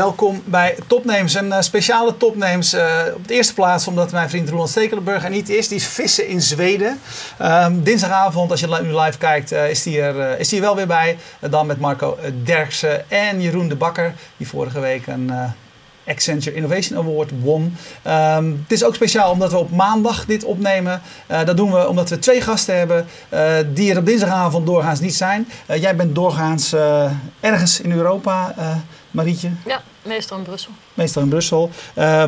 Welkom bij Topnames. Een uh, speciale Topnames. Uh, op de eerste plaats omdat mijn vriend Roland Stekelenburg er niet is. Die is vissen in Zweden. Um, dinsdagavond, als je nu live kijkt, is hij er, is hij wel weer bij. dan met Marco Derksen en Jeroen de Bakker. Die vorige week een Accenture Innovation Award won. Um, het is ook speciaal omdat we op maandag dit opnemen. Dat doen we omdat we twee gasten hebben die er op dinsdagavond doorgaans niet zijn. Jij bent doorgaans ergens in Europa, Marietje. Ja, meestal in Brussel. Meestal in Brussel.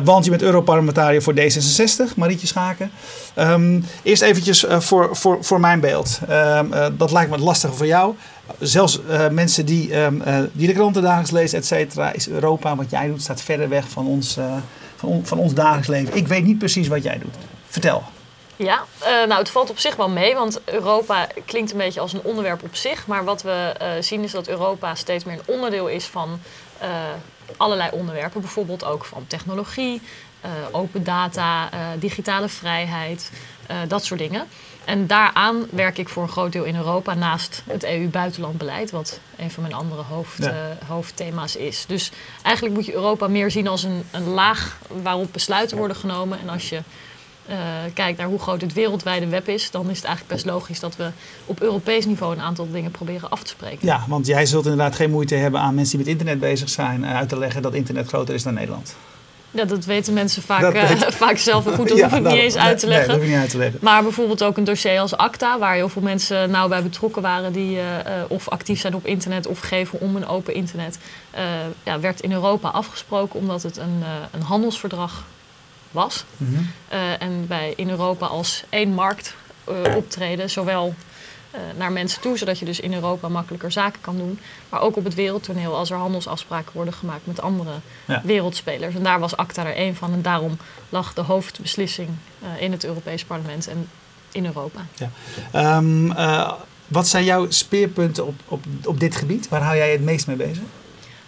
want je bent Europarlementariër voor D66, Marietje Schaken. Um, eerst eventjes voor, voor, voor mijn beeld. Um, dat lijkt me lastig voor jou zelfs uh, mensen die, uh, die de kranten dagelijks lezen, et cetera, is Europa, wat jij doet, staat verder weg van ons, uh, van, van, ons dagelijks leven. Ik weet niet precies wat jij doet. Vertel. Ja, nou het valt op zich wel mee, want Europa klinkt een beetje als een onderwerp op zich. Maar wat we zien is dat Europa steeds meer een onderdeel is van allerlei onderwerpen. Bijvoorbeeld ook van technologie, open data, digitale vrijheid, dat soort dingen. En daaraan werk ik voor een groot deel in Europa naast het EU-buitenlandbeleid, wat een van mijn andere hoofd, uh, hoofdthema's is. Dus eigenlijk moet je Europa meer zien als een, een laag waarop besluiten worden genomen. En als je uh, kijkt naar hoe groot het wereldwijde web is, dan is het eigenlijk best logisch dat we op Europees niveau een aantal dingen proberen af te spreken. Ja, want jij zult inderdaad geen moeite hebben aan mensen die met internet bezig zijn uit te leggen dat internet groter is dan Nederland. Ja, dat weten mensen vaak, uh, vaak zelf goed. Dat ja, hoef ik niet eens uit te leggen. Nee, niet uit te leggen. Maar bijvoorbeeld ook een dossier als ACTA, waar heel veel mensen nauw bij betrokken waren, die uh, of actief zijn op internet of geven om een open internet, uh, ja, werd in Europa afgesproken omdat het een, een handelsverdrag was. Mm -hmm. en wij in Europa als één markt optreden, zowel uh, naar mensen toe, zodat je dus in Europa makkelijker zaken kan doen. Maar ook op het wereldtoneel als er handelsafspraken worden gemaakt met andere ja. wereldspelers. En daar was ACTA er één van. En daarom lag de hoofdbeslissing in het Europees Parlement en in Europa. Ja. Um, uh, wat zijn jouw speerpunten op, op, op dit gebied? Waar hou jij het meest mee bezig?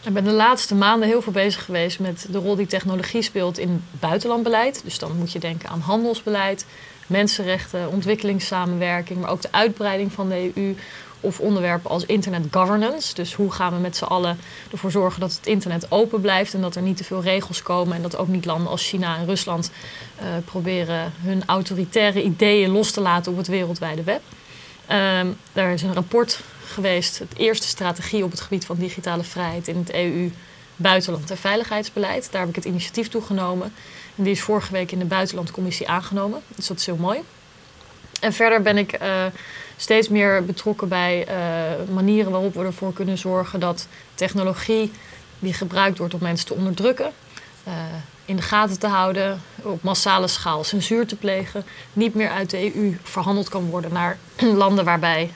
Ik ben de laatste maanden heel veel bezig geweest met de rol die technologie speelt in buitenlandbeleid. Dus dan moet je denken aan handelsbeleid, mensenrechten, ontwikkelingssamenwerking, maar ook de uitbreiding van de EU. Of onderwerpen als internet governance. Dus hoe gaan we met z'n allen ervoor zorgen dat het internet open blijft en dat er niet te veel regels komen. En dat ook niet landen als China en Rusland uh, proberen hun autoritaire ideeën los te laten op het wereldwijde web. Um, er is een rapport geweest, het eerste strategie op het gebied van digitale vrijheid in het EU buitenland- en veiligheidsbeleid. Daar heb ik het initiatief toegenomen. En die is vorige week in de buitenlandcommissie aangenomen. Dus dat is heel mooi. En verder ben ik uh, steeds meer betrokken bij uh, manieren waarop we ervoor kunnen zorgen dat technologie die gebruikt wordt om mensen te onderdrukken, uh, in de gaten te houden, op massale schaal censuur te plegen, niet meer uit de EU verhandeld kan worden naar landen waarbij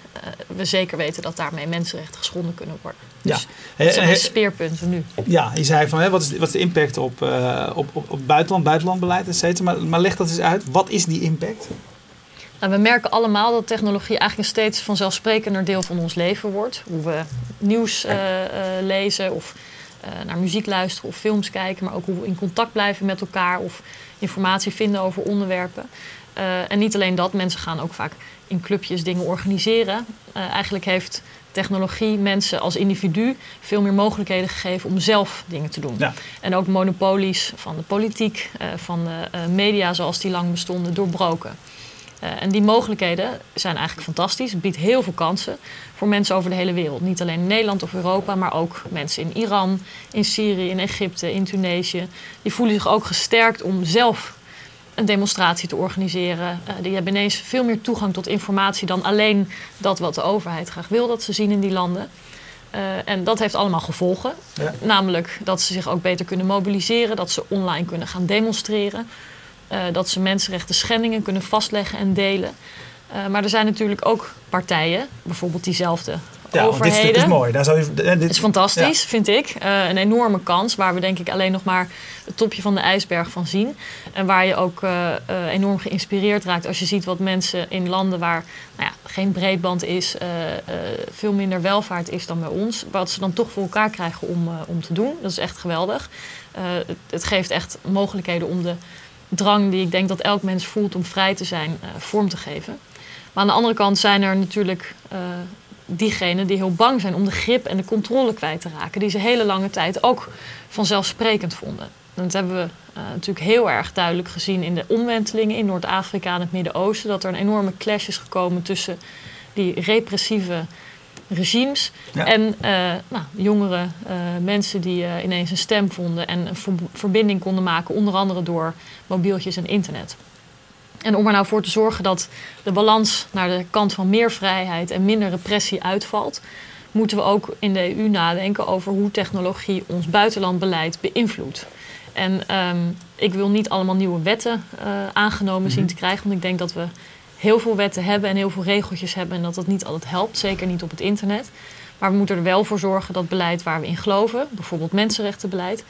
we zeker weten dat daarmee mensenrechten geschonden kunnen worden. Dus ja. dat zijn speerpunten nu. Ja, je zei van hè, wat, is, wat is de impact op, uh, op, op, op buitenland, buitenlandbeleid, et cetera. Maar, maar leg dat eens uit. Wat is die impact? Nou, we merken allemaal dat technologie eigenlijk een steeds vanzelfsprekender deel van ons leven wordt. Hoe we nieuws uh, uh, lezen of naar muziek luisteren of films kijken. Maar ook hoe we in contact blijven met elkaar of informatie vinden over onderwerpen. en niet alleen dat, mensen gaan ook vaak in clubjes dingen organiseren. eigenlijk heeft technologie mensen als individu veel meer mogelijkheden gegeven om zelf dingen te doen. Ja. En ook monopolies van de politiek, uh, van de media zoals die lang bestonden, doorbroken. Uh, en die mogelijkheden zijn eigenlijk fantastisch. Het biedt heel veel kansen voor mensen over de hele wereld. Niet alleen in Nederland of Europa, maar ook mensen in Iran, in Syrië, in Egypte, in Tunesië. Die voelen zich ook gesterkt om zelf een demonstratie te organiseren. Uh, die hebben ineens veel meer toegang tot informatie dan alleen dat wat de overheid graag wil dat ze zien in die landen. Uh, en dat heeft allemaal gevolgen. Ja. Namelijk dat ze zich ook beter kunnen mobiliseren, dat ze online kunnen gaan demonstreren, uh, dat ze mensenrechten schendingen kunnen vastleggen en delen. maar er zijn natuurlijk ook partijen, bijvoorbeeld diezelfde ja, overheden. Dit is, dit is mooi. Daar zou je, dit, is fantastisch, ja. vind ik. Uh, een enorme kans waar we denk ik alleen nog maar het topje van de ijsberg van zien. En waar je ook uh, enorm geïnspireerd raakt als je ziet wat mensen in landen waar nou ja, geen breedband is, veel minder welvaart is dan bij ons, wat ze dan toch voor elkaar krijgen om, om te doen. Dat is echt geweldig. Het, het, geeft echt mogelijkheden om de drang die ik denk dat elk mens voelt om vrij te zijn, vorm te geven. Maar aan de andere kant zijn er natuurlijk diegenen die heel bang zijn om de grip en de controle kwijt te raken, die ze hele lange tijd ook vanzelfsprekend vonden. Dat hebben we uh, natuurlijk heel erg duidelijk gezien in de omwentelingen in Noord-Afrika en het Midden-Oosten. Dat er een enorme clash is gekomen tussen die repressieve regimes en uh, nou, jongere uh, mensen die ineens een stem vonden en een verbinding konden maken, onder andere door mobieltjes en internet. En om er nou voor te zorgen dat de balans naar de kant van meer vrijheid en minder repressie uitvalt, moeten we ook in de EU nadenken over hoe technologie ons buitenlandbeleid beïnvloedt. En um, ik wil niet allemaal nieuwe wetten uh, aangenomen zien mhm. te krijgen, want ik denk dat we heel veel wetten hebben en heel veel regeltjes hebben en dat dat niet altijd helpt, zeker niet op het internet. Maar we moeten er wel voor zorgen dat beleid waar we in geloven, bijvoorbeeld mensenrechtenbeleid,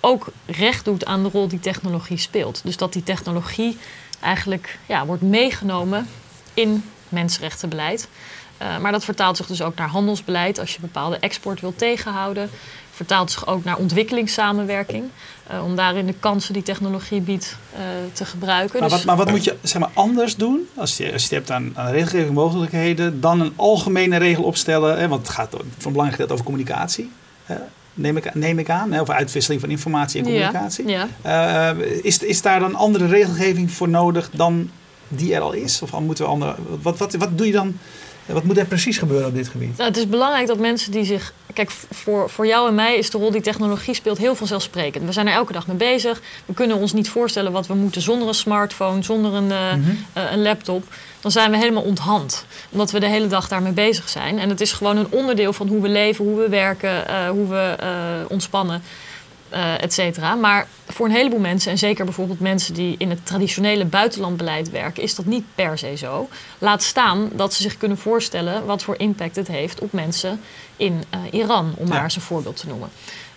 ook recht doet aan de rol die technologie speelt. Dus dat die technologie eigenlijk ja, wordt meegenomen in mensenrechtenbeleid. Uh, maar dat vertaalt zich dus ook naar handelsbeleid. Als je bepaalde export wil tegenhouden, vertaalt zich ook naar ontwikkelingssamenwerking. Uh, om daarin de kansen die technologie biedt uh, te gebruiken. Maar, dus wat, maar wat moet je zeg maar, anders doen als je, als je hebt aan, aan regelgeving mogelijkheden dan een algemene regel opstellen? Hè, want het gaat van belangrijk gedeelte over communicatie. Hè, neem ik, neem ik aan, hè, over uitwisseling van informatie en communicatie. Ja, ja. Uh, is, is daar dan andere regelgeving voor nodig dan die er al is? Of moeten we andere. Wat, wat, wat doe je dan? Wat moet er precies gebeuren op dit gebied? Nou, het is belangrijk dat mensen die zich. Kijk, voor, voor jou en mij is de rol die technologie speelt heel vanzelfsprekend. We zijn er elke dag mee bezig. We kunnen ons niet voorstellen wat we moeten zonder een smartphone, zonder een, uh, mm -hmm. uh, een laptop. Dan zijn we helemaal onthand. Omdat we de hele dag daarmee bezig zijn. En het is gewoon een onderdeel van hoe we leven, hoe we werken, uh, hoe we ontspannen uh, et cetera. Maar voor een heleboel mensen, en zeker bijvoorbeeld mensen die in het traditionele buitenlandbeleid werken, is dat niet per se zo. Laat staan dat ze zich kunnen voorstellen wat voor impact het heeft op mensen in uh, Iran, om ja. maar eens een voorbeeld te noemen.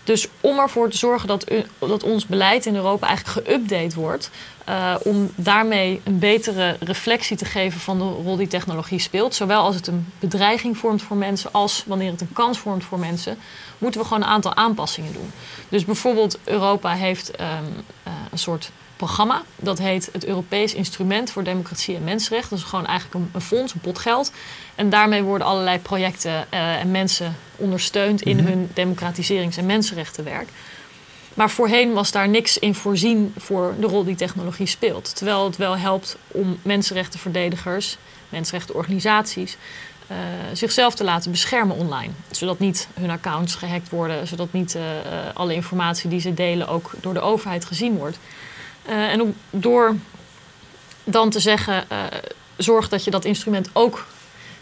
Dus om ervoor te zorgen dat, dat ons beleid in Europa eigenlijk geüpdate wordt. Uh, om daarmee een betere reflectie te geven van de rol die technologie speelt. Zowel als het een bedreiging vormt voor mensen, als wanneer het een kans vormt voor mensen. Moeten we gewoon een aantal aanpassingen doen. Dus bijvoorbeeld, Europa heeft um, uh, een soort programma. Dat heet het Europees Instrument voor Democratie en Mensenrechten. Dat is gewoon eigenlijk een, fonds, een pot geld. En daarmee worden allerlei projecten uh, en mensen ondersteund in mm -hmm. hun democratiserings- en mensenrechtenwerk. Maar voorheen was daar niks in voorzien voor de rol die technologie speelt. Terwijl het wel helpt om mensenrechtenverdedigers, mensenrechtenorganisaties, uh, zichzelf te laten beschermen online. Zodat niet hun accounts gehackt worden, zodat niet uh, alle informatie die ze delen ook door de overheid gezien wordt. Uh, en door dan te zeggen, zorg dat je dat instrument ook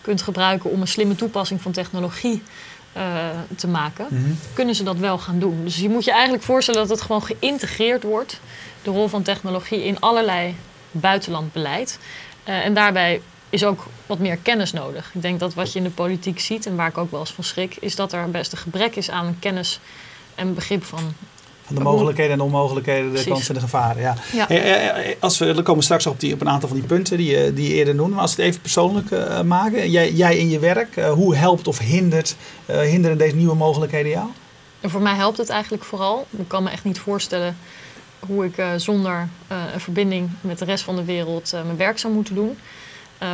kunt gebruiken om een slimme toepassing van technologie te maken, mm -hmm. kunnen ze dat wel gaan doen. Dus je moet je eigenlijk voorstellen dat het gewoon geïntegreerd wordt, de rol van technologie in allerlei buitenlandbeleid. Uh, en daarbij is ook wat meer kennis nodig. Ik denk dat wat je in de politiek ziet, en waar ik ook wel eens van schrik, is dat er best een gebrek is aan kennis en begrip van van de mogelijkheden en de onmogelijkheden, de Precies. kansen en de gevaren. Ja. ja. Als we, we komen straks op, die, op een aantal van die punten die, die je eerder noemde. Maar als we het even persoonlijk uh, maken. Jij, jij in je werk, uh, hoe helpt of hindert, uh, hinderen deze nieuwe mogelijkheden jou? En voor mij helpt het eigenlijk vooral. Ik kan me echt niet voorstellen hoe ik zonder een verbinding met de rest van de wereld mijn werk zou moeten doen.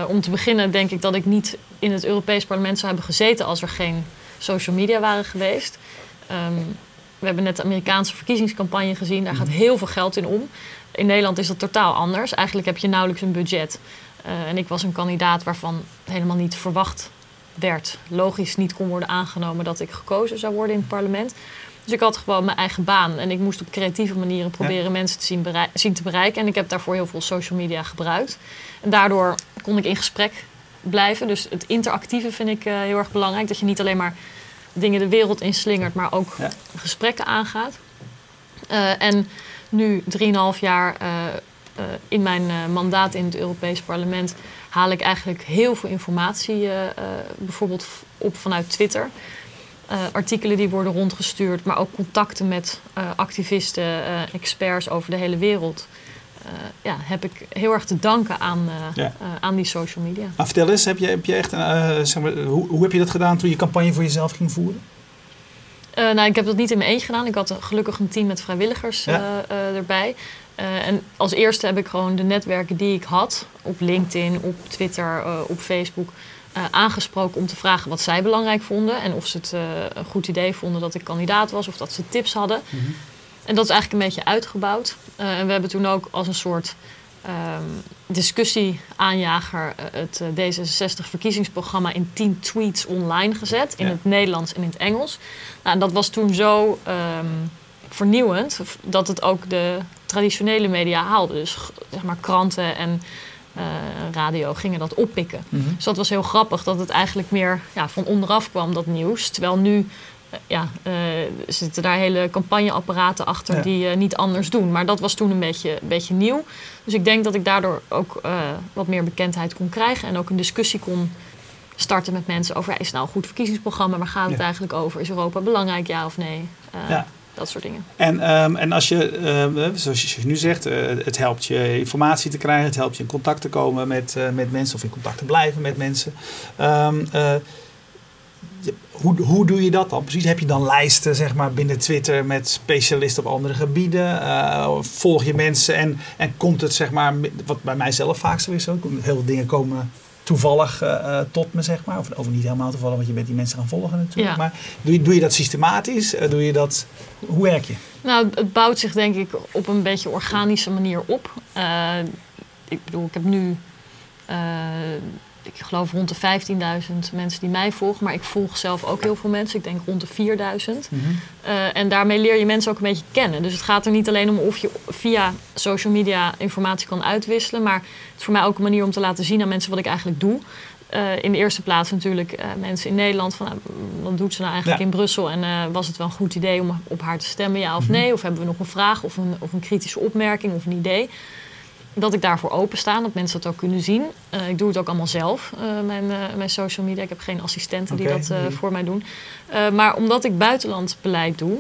Om te beginnen denk ik dat ik niet in het Europees parlement zou hebben gezeten als er geen social media waren geweest. Um, we hebben net de Amerikaanse verkiezingscampagne gezien. Daar gaat heel veel geld in om. In Nederland is dat totaal anders. Eigenlijk heb je nauwelijks een budget. Uh, en ik was een kandidaat waarvan helemaal niet verwacht werd, logisch niet kon worden aangenomen dat ik gekozen zou worden in het parlement. Dus ik had gewoon mijn eigen baan en ik moest op creatieve manieren proberen ja. mensen te zien, zien, te bereiken. En ik heb daarvoor heel veel social media gebruikt. En daardoor kon ik in gesprek blijven. Dus het interactieve vind ik uh, heel erg belangrijk. Dat je niet alleen maar dingen de wereld inslingert, maar ook ja. gesprekken aangaat. Uh, en nu, 3,5 jaar uh, uh, in mijn mandaat in het Europees Parlement, haal ik eigenlijk heel veel informatie, bijvoorbeeld op vanuit Twitter. artikelen die worden rondgestuurd, maar ook contacten met activisten, experts over de hele wereld. Uh, ja, heb ik heel erg te danken aan, ja. uh, aan die social media. Maar vertel eens, heb je, heb je echt, zeg maar, hoe, hoe heb je dat gedaan toen je campagne voor jezelf ging voeren? nou, ik heb dat niet in mijn eentje gedaan. Ik had gelukkig een team met vrijwilligers ja. erbij. Eh, en als eerste heb ik gewoon de netwerken die ik had, op LinkedIn, op Twitter, op Facebook, aangesproken om te vragen wat zij belangrijk vonden. En of ze het een goed idee vonden dat ik kandidaat was of dat ze tips hadden. Mm -hmm. En dat is eigenlijk een beetje uitgebouwd. en we hebben toen ook als een soort um, discussie-aanjager het D66-verkiezingsprogramma in 10 tweets online gezet. In ja. het Nederlands en in het Engels. Nou, en dat was toen zo um, vernieuwend dat het ook de traditionele media haalde. Dus zeg maar kranten en uh, radio gingen dat oppikken. Mm -hmm. Dus dat was heel grappig dat het eigenlijk meer ja, van onderaf kwam, dat nieuws. Terwijl nu ja, uh, zitten daar hele campagneapparaten achter ja. die niet anders doen. Maar dat was toen een beetje, een beetje nieuw. Dus ik denk dat ik daardoor ook wat meer bekendheid kon krijgen. En ook een discussie kon starten met mensen over... is het nou een goed verkiezingsprogramma? Waar gaat het ja. eigenlijk over? Is Europa belangrijk, ja of nee? ja. Dat soort dingen. En, um, en als je, uh, zoals je nu zegt, uh, het helpt je informatie te krijgen, het helpt je in contact te komen met, met mensen of in contact te blijven met mensen. Um, hoe, hoe doe je dat dan? Precies, heb je dan lijsten zeg maar, binnen Twitter met specialisten op andere gebieden? volg je mensen en, en komt het, zeg maar, wat bij mij zelf vaak zo is ook, heel veel dingen komen toevallig uh, tot me, zeg maar. Of, of, niet helemaal toevallig, want je bent die mensen gaan volgen natuurlijk. Ja. Maar doe je, doe je dat systematisch? Doe je dat, hoe werk je? Nou, het bouwt zich denk ik op een beetje organische manier op. Uh, ik bedoel, ik heb nu ik geloof rond de 15.000 mensen die mij volgen. Maar ik volg zelf ook heel veel mensen. Ik denk rond de 4.000. Mm -hmm. uh, en daarmee leer je mensen ook een beetje kennen. Dus het gaat er niet alleen om of je via social media informatie kan uitwisselen. Maar het is voor mij ook een manier om te laten zien aan mensen wat ik eigenlijk doe. Uh, in de eerste plaats natuurlijk uh, mensen in Nederland. Van, wat doet ze nou eigenlijk ja. in Brussel? En was het wel een goed idee om op haar te stemmen, ja of mm -hmm. nee? Of hebben we nog een vraag of een, of een kritische opmerking of een idee? Dat ik daarvoor openstaan, dat mensen het ook kunnen zien. Uh, ik doe het ook allemaal zelf, uh, mijn, uh, mijn social media. Ik heb geen assistenten okay. die dat voor mij doen. maar omdat ik buitenlandbeleid doe,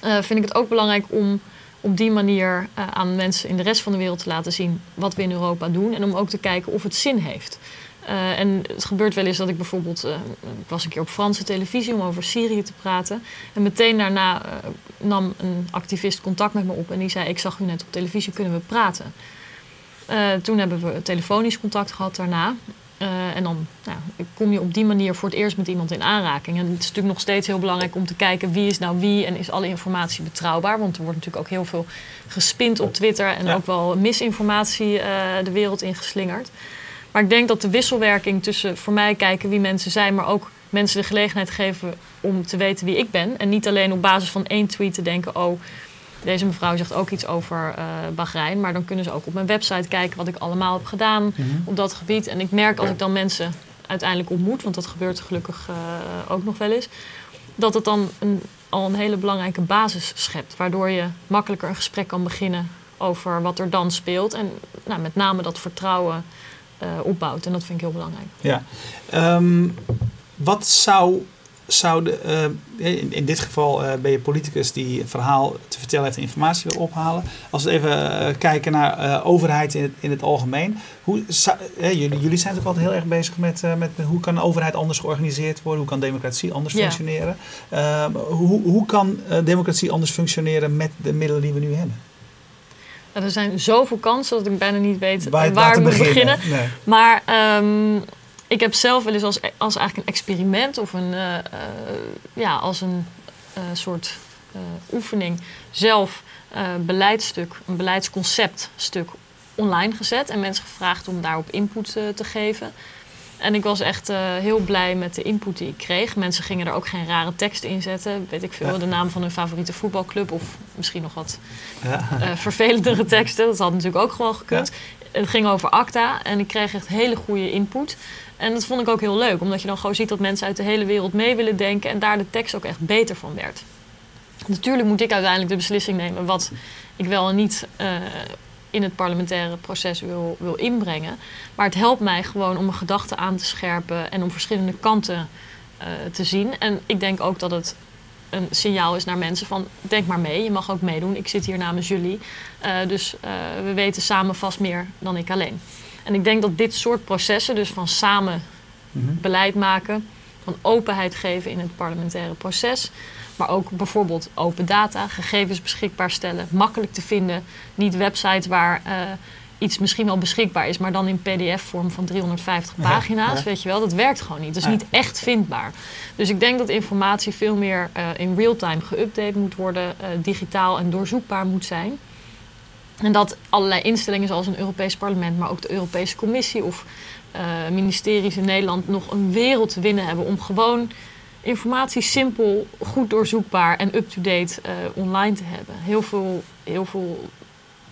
vind ik het ook belangrijk om op die manier aan mensen in de rest van de wereld te laten zien wat we in Europa doen. En om ook te kijken of het zin heeft. Uh, en het gebeurt wel eens dat ik bijvoorbeeld, uh, ik was een keer op Franse televisie om over Syrië te praten. En meteen daarna uh, nam een activist contact met me op en die zei: Ik zag u net op televisie, kunnen we praten? toen hebben we telefonisch contact gehad daarna. en dan nou, kom je op die manier voor het eerst met iemand in aanraking. En het is natuurlijk nog steeds heel belangrijk om te kijken wie is nou wie en is alle informatie betrouwbaar. Want er wordt natuurlijk ook heel veel gespind op Twitter en ja. ook wel misinformatie de wereld ingeslingerd. Maar ik denk dat de wisselwerking tussen voor mij kijken wie mensen zijn, maar ook mensen de gelegenheid geven om te weten wie ik ben. En niet alleen op basis van één tweet te denken: oh, deze mevrouw zegt ook iets over uh, Bahrein. Maar dan kunnen ze ook op mijn website kijken wat ik allemaal heb gedaan mm -hmm. op dat gebied. En ik merk als ik dan mensen uiteindelijk ontmoet, want dat gebeurt gelukkig uh, ook nog wel eens, dat het dan een, al een hele belangrijke basis schept. Waardoor je makkelijker een gesprek kan beginnen over wat er dan speelt. En nou, met name dat vertrouwen opbouwt. En dat vind ik heel belangrijk. Ja. Um, wat zou, zou de, uh, in, in, dit geval uh, ben je politicus die een verhaal te vertellen heeft en informatie wil ophalen. Als we even kijken naar overheid in het, in het algemeen. Hoe, zou, jullie, jullie zijn ook altijd heel erg bezig met, met hoe kan de overheid anders georganiseerd worden? Hoe kan democratie anders ja. functioneren? Ehm, hoe, hoe kan democratie anders functioneren met de middelen die we nu hebben? Er zijn zoveel kansen dat ik bijna niet weet waar, waar ik moet beginnen. beginnen. Nee. Maar um, ik heb zelf wel eens als, als eigenlijk een experiment of een, uh, uh, ja, als een uh, soort oefening zelf beleidstuk, een beleidsconceptstuk online gezet en mensen gevraagd om daarop input te geven. En ik was echt uh, heel blij met de input die ik kreeg. Mensen gingen er ook geen rare teksten in zetten. Weet ik veel, ja. de naam van hun favoriete voetbalclub. Of misschien nog wat ja. uh, vervelendere teksten. Dat had natuurlijk ook gewoon gekund. Ja. Het ging over ACTA en ik kreeg echt hele goede input. En dat vond ik ook heel leuk. Omdat je dan gewoon ziet dat mensen uit de hele wereld mee willen denken. En daar de tekst ook echt beter van werd. Natuurlijk moet ik uiteindelijk de beslissing nemen wat ik wel en niet uh, in het parlementaire proces wil, wil inbrengen. Maar het helpt mij gewoon om mijn gedachten aan te scherpen en om verschillende kanten uh, te zien. En ik denk ook dat het een signaal is naar mensen van denk maar mee, je mag ook meedoen. Ik zit hier namens jullie, uh, dus uh, we weten samen vast meer dan ik alleen. En ik denk dat dit soort processen, dus van samen mm -hmm. beleid maken, van openheid geven in het parlementaire proces. Maar ook bijvoorbeeld open data, gegevens beschikbaar stellen, makkelijk te vinden. Niet websites waar uh, iets misschien wel beschikbaar is, maar dan in PDF-vorm van 350 pagina's. Weet je wel, dat werkt gewoon niet. Dus niet echt vindbaar. Dus ik denk dat informatie veel meer uh, in real-time geüpdate moet worden, uh, digitaal en doorzoekbaar moet zijn. En dat allerlei instellingen zoals een Europees Parlement, maar ook de Europese Commissie of ministeries in Nederland nog een wereld te winnen hebben om gewoon informatie simpel, goed doorzoekbaar en up-to-date uh, online te hebben. Heel veel, heel veel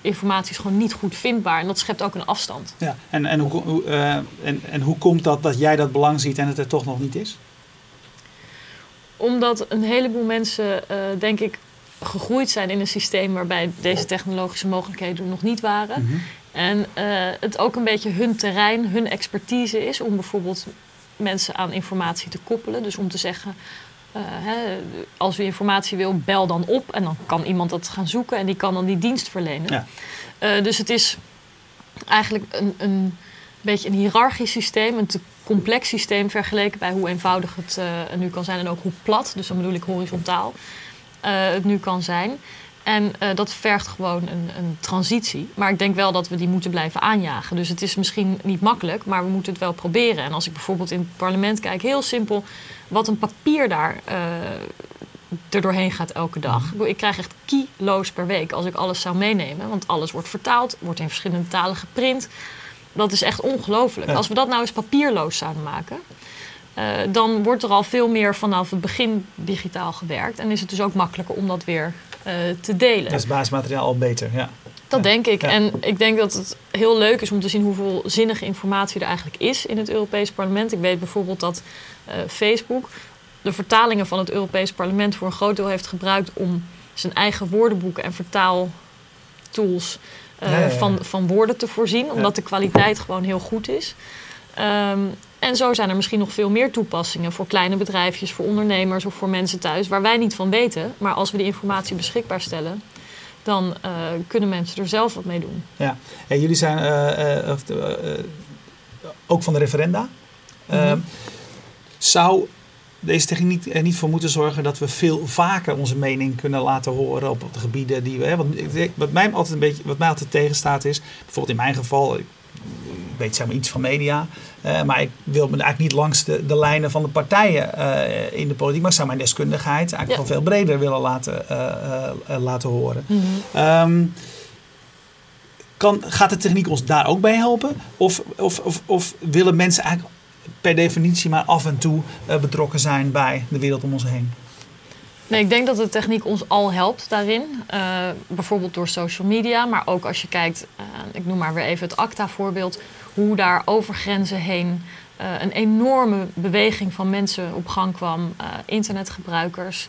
informatie is gewoon niet goed vindbaar en dat schept ook een afstand. Ja, en, en, hoe, hoe uh, en, en hoe komt dat dat jij dat belang ziet en het er toch nog niet is? Omdat een heleboel mensen, uh, denk ik, gegroeid zijn in een systeem waarbij deze technologische mogelijkheden er nog niet waren. Mm -hmm. En uh, het ook een beetje hun terrein, hun expertise is om bijvoorbeeld mensen aan informatie te koppelen. Dus om te zeggen, uh, hè, als u informatie wil, bel dan op. En dan kan iemand dat gaan zoeken en die kan dan die dienst verlenen. Ja. Uh, dus het is eigenlijk een, een beetje een hiërarchisch systeem, een te complex systeem vergeleken bij hoe eenvoudig het uh, nu kan zijn en ook hoe plat, dus dan bedoel ik horizontaal, het nu kan zijn. En uh, dat vergt gewoon een, een, transitie. Maar ik denk wel dat we die moeten blijven aanjagen. Dus het is misschien niet makkelijk, maar we moeten het wel proberen. En als ik bijvoorbeeld in het parlement kijk, heel simpel, wat een papier daar uh, er doorheen gaat elke dag. Ik krijg echt kilo's per week als ik alles zou meenemen. Want alles wordt vertaald, wordt in verschillende talen geprint. Dat is echt ongelooflijk. Ja. Als we dat nou eens papierloos zouden maken. Uh, dan wordt er al veel meer vanaf het begin digitaal gewerkt. En is het dus ook makkelijker om dat weer uh, te delen. Dat is basismateriaal al beter, ja. Dat ja. denk ik. Ja. En ik denk dat het heel leuk is om te zien hoeveel zinnige informatie er eigenlijk is in het Europees Parlement. Ik weet bijvoorbeeld dat uh, Facebook de vertalingen van het Europees Parlement voor een groot deel heeft gebruikt om zijn eigen woordenboeken en vertaaltools uh, ja, van, van woorden te voorzien, omdat de kwaliteit gewoon heel goed is. Um, en zo zijn er misschien nog veel meer toepassingen voor kleine bedrijfjes, voor ondernemers of voor mensen thuis, waar wij niet van weten. Maar als we die informatie beschikbaar stellen, dan uh, kunnen mensen er zelf wat mee doen. Ja, en jullie zijn uh, uh, ook van de referenda. Mm -hmm. zou deze techniek er niet voor moeten zorgen dat we veel vaker onze mening kunnen laten horen op de gebieden die we. Hè, want wat mij altijd een beetje, wat mij altijd tegenstaat is, bijvoorbeeld in mijn geval, weet zeg maar iets van media. Uh, maar ik wil me eigenlijk niet langs de, de lijnen van de partijen uh, in de politiek. Maar ik zou mijn deskundigheid eigenlijk ja. wel veel breder willen laten, uh, laten horen. Mm -hmm. um, kan, gaat de techniek ons daar ook bij helpen? Of, of, of, of willen mensen eigenlijk per definitie maar af en toe betrokken zijn bij de wereld om ons heen? Nee, ik denk dat de techniek ons al helpt daarin. Uh, bijvoorbeeld door social media, maar ook als je kijkt, uh, ik noem maar weer even het ACTA-voorbeeld, hoe daar over grenzen heen uh, een enorme beweging van mensen op gang kwam. internetgebruikers,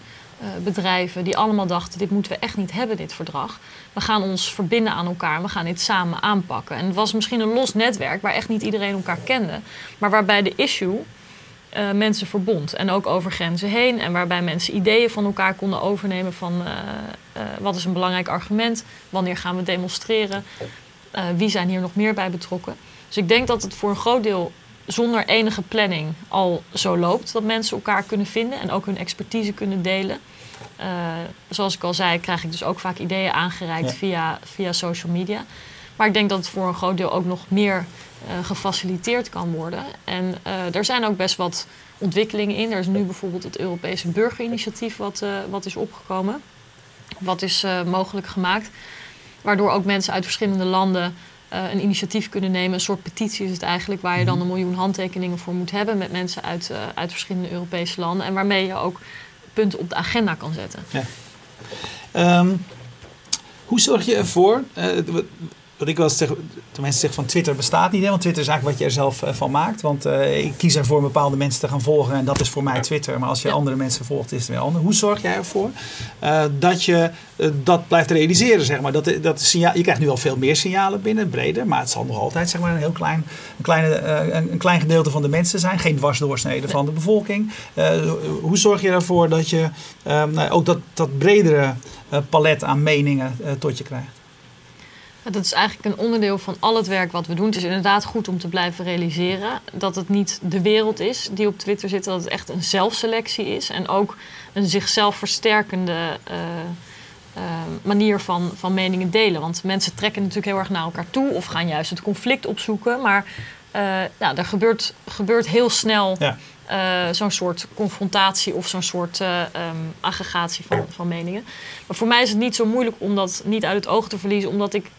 bedrijven, die allemaal dachten, dit moeten we echt niet hebben, dit verdrag. We gaan ons verbinden aan elkaar, we gaan dit samen aanpakken. En het was misschien een los netwerk waar echt niet iedereen elkaar kende, maar waarbij de issue mensen verbond. En ook over grenzen heen. En waarbij mensen ideeën van elkaar konden overnemen van wat is een belangrijk argument, wanneer gaan we demonstreren, wie zijn hier nog meer bij betrokken. Dus ik denk dat het voor een groot deel zonder enige planning al zo loopt dat mensen elkaar kunnen vinden en ook hun expertise kunnen delen. zoals ik al zei, krijg ik dus ook vaak ideeën aangereikt ja. via, via social media. Maar ik denk dat het voor een groot deel ook nog meer uh, gefaciliteerd kan worden. En uh, er zijn ook best wat ontwikkelingen in. Er is nu bijvoorbeeld het Europese burgerinitiatief wat, wat is opgekomen. Wat is mogelijk gemaakt. Waardoor ook mensen uit verschillende landen een initiatief kunnen nemen. Een soort petitie is het eigenlijk, waar je dan een miljoen handtekeningen voor moet hebben met mensen uit, uit verschillende Europese landen. En waarmee je ook punten op de agenda kan zetten. Ja. Um, hoe zorg je ervoor? Wat ik wel eens zeg, de mensen zeggen van Twitter bestaat niet. Hè? Want Twitter is eigenlijk wat je er zelf uh, van maakt. Want uh, ik kies ervoor bepaalde mensen te gaan volgen en dat is voor mij Twitter. Maar als je ja. andere mensen volgt, is het weer anders. Hoe zorg jij ervoor uh, dat je dat blijft realiseren? Zeg maar? dat, dat signaal, je krijgt nu al veel meer signalen binnen, breder. Maar het zal nog altijd zeg maar, een heel klein, een kleine, een, een, klein gedeelte van de mensen zijn. Geen dwarsdoorsnede nee. van de bevolking. hoe zorg je ervoor dat je nou, ook dat, dat bredere palet aan meningen tot je krijgt? Dat is eigenlijk een onderdeel van al het werk wat we doen. Het is inderdaad goed om te blijven realiseren dat het niet de wereld is die op Twitter zit, dat het echt een zelfselectie is en ook een zichzelf versterkende uh, uh, manier van, van meningen delen. Want mensen trekken natuurlijk heel erg naar elkaar toe of gaan juist het conflict opzoeken. Maar uh, nou, er gebeurt, gebeurt heel snel ja. zo'n soort confrontatie of zo'n soort um, aggregatie van, van meningen. Maar voor mij is het niet zo moeilijk om dat niet uit het oog te verliezen, omdat ik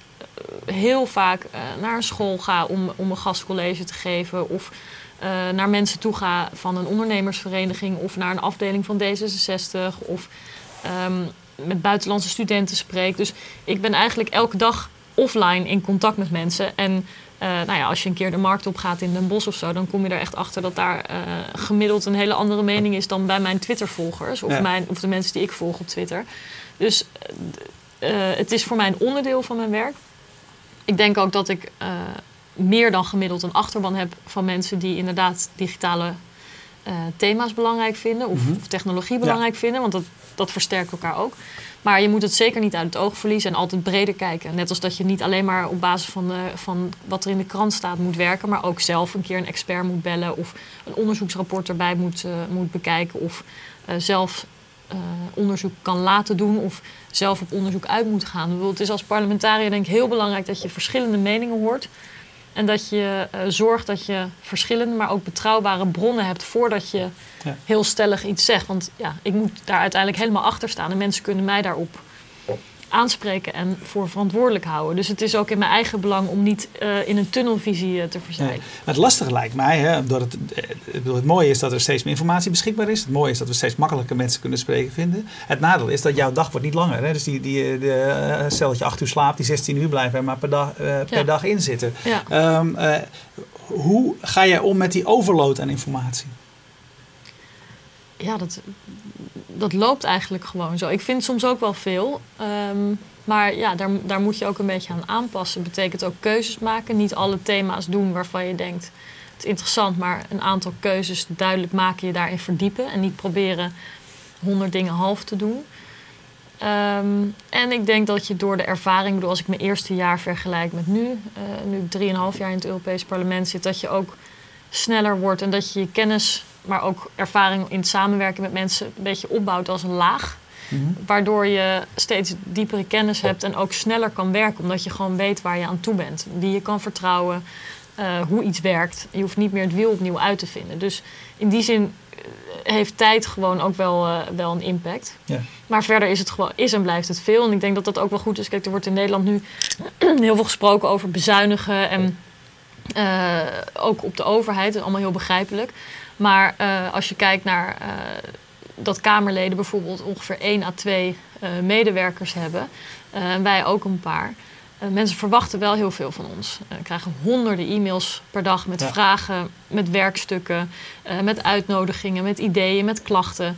heel vaak uh, naar een school ga om, om een gastcollege te geven. Of uh, naar mensen toe ga van een ondernemersvereniging of naar een afdeling van D66. Of um, met buitenlandse studenten spreek. Dus ik ben eigenlijk elke dag offline in contact met mensen. En uh, nou ja, als je een keer de markt op gaat in Den Bosch of zo, dan kom je er echt achter dat daar uh, gemiddeld een hele andere mening is dan bij mijn Twitter-volgers of, ja. mijn, of de mensen die ik volg op Twitter. Dus uh, het is voor mij een onderdeel van mijn werk. Ik denk ook dat ik uh, meer dan gemiddeld een achterban heb van mensen die inderdaad digitale uh, thema's belangrijk vinden of, mm -hmm. of technologie belangrijk ja. vinden, want dat, dat versterkt elkaar ook. Maar je moet het zeker niet uit het oog verliezen en altijd breder kijken. Net als dat je niet alleen maar op basis van, van wat er in de krant staat moet werken, maar ook zelf een keer een expert moet bellen of een onderzoeksrapport erbij moet, moet bekijken of zelf uh, onderzoek kan laten doen of zelf op onderzoek uit moet gaan. Bedoel, het is als parlementariër denk ik heel belangrijk dat je verschillende meningen hoort. En dat je uh, zorgt dat je verschillende, maar ook betrouwbare bronnen hebt voordat je ja. heel stellig iets zegt. Want ja, ik moet daar uiteindelijk helemaal achter staan en mensen kunnen mij daarop aanspreken en voor verantwoordelijk houden. Dus het is ook in mijn eigen belang om niet uh, in een tunnelvisie uh, te verzeilen. Nee. Het lastige lijkt mij, hè, het, het, het mooie is dat er steeds meer informatie beschikbaar is. Het mooie is dat we steeds makkelijker mensen kunnen spreken vinden. Het nadeel is dat jouw dag wordt niet langer. Hè? Dus die, die, de, stel dat je acht uur slaapt, die 16 uur blijven maar per dag, uh, per ja. dag in zitten. Ja. Um, hoe ga jij om met die overload aan informatie? Ja, dat, dat loopt eigenlijk gewoon zo. Ik vind soms ook wel veel. Um, maar ja, daar, daar moet je ook een beetje aan aanpassen. Betekent ook keuzes maken. Niet alle thema's doen waarvan je denkt... het is interessant, maar een aantal keuzes duidelijk maken... je daarin verdiepen. En niet proberen honderd dingen half te doen. Um, en ik denk dat je door de ervaring... bedoel, als ik mijn eerste jaar vergelijk met nu... Uh, nu ik drieënhalf jaar in het Europees parlement zit... dat je ook sneller wordt en dat je je kennis maar ook ervaring in het samenwerken met mensen een beetje opbouwt als een laag. Mm -hmm. Waardoor je steeds diepere kennis hebt en ook sneller kan werken, omdat je gewoon weet waar je aan toe bent, wie je kan vertrouwen, uh, hoe iets werkt. Je hoeft niet meer het wiel opnieuw uit te vinden. Dus in die zin heeft tijd gewoon ook wel, uh, wel een impact. Ja. Maar verder is het gewoon, is en blijft het veel. En ik denk dat dat ook wel goed is. Kijk, er wordt in Nederland nu heel veel gesproken over bezuinigen en uh, ook op de overheid. Dat is allemaal heel begrijpelijk. Maar uh, als je kijkt naar uh, dat Kamerleden bijvoorbeeld ongeveer 1 à 2 uh, medewerkers hebben, en wij ook een paar. mensen verwachten wel heel veel van ons. We krijgen honderden e-mails per dag met ja. vragen, met werkstukken, met uitnodigingen, met ideeën, met klachten,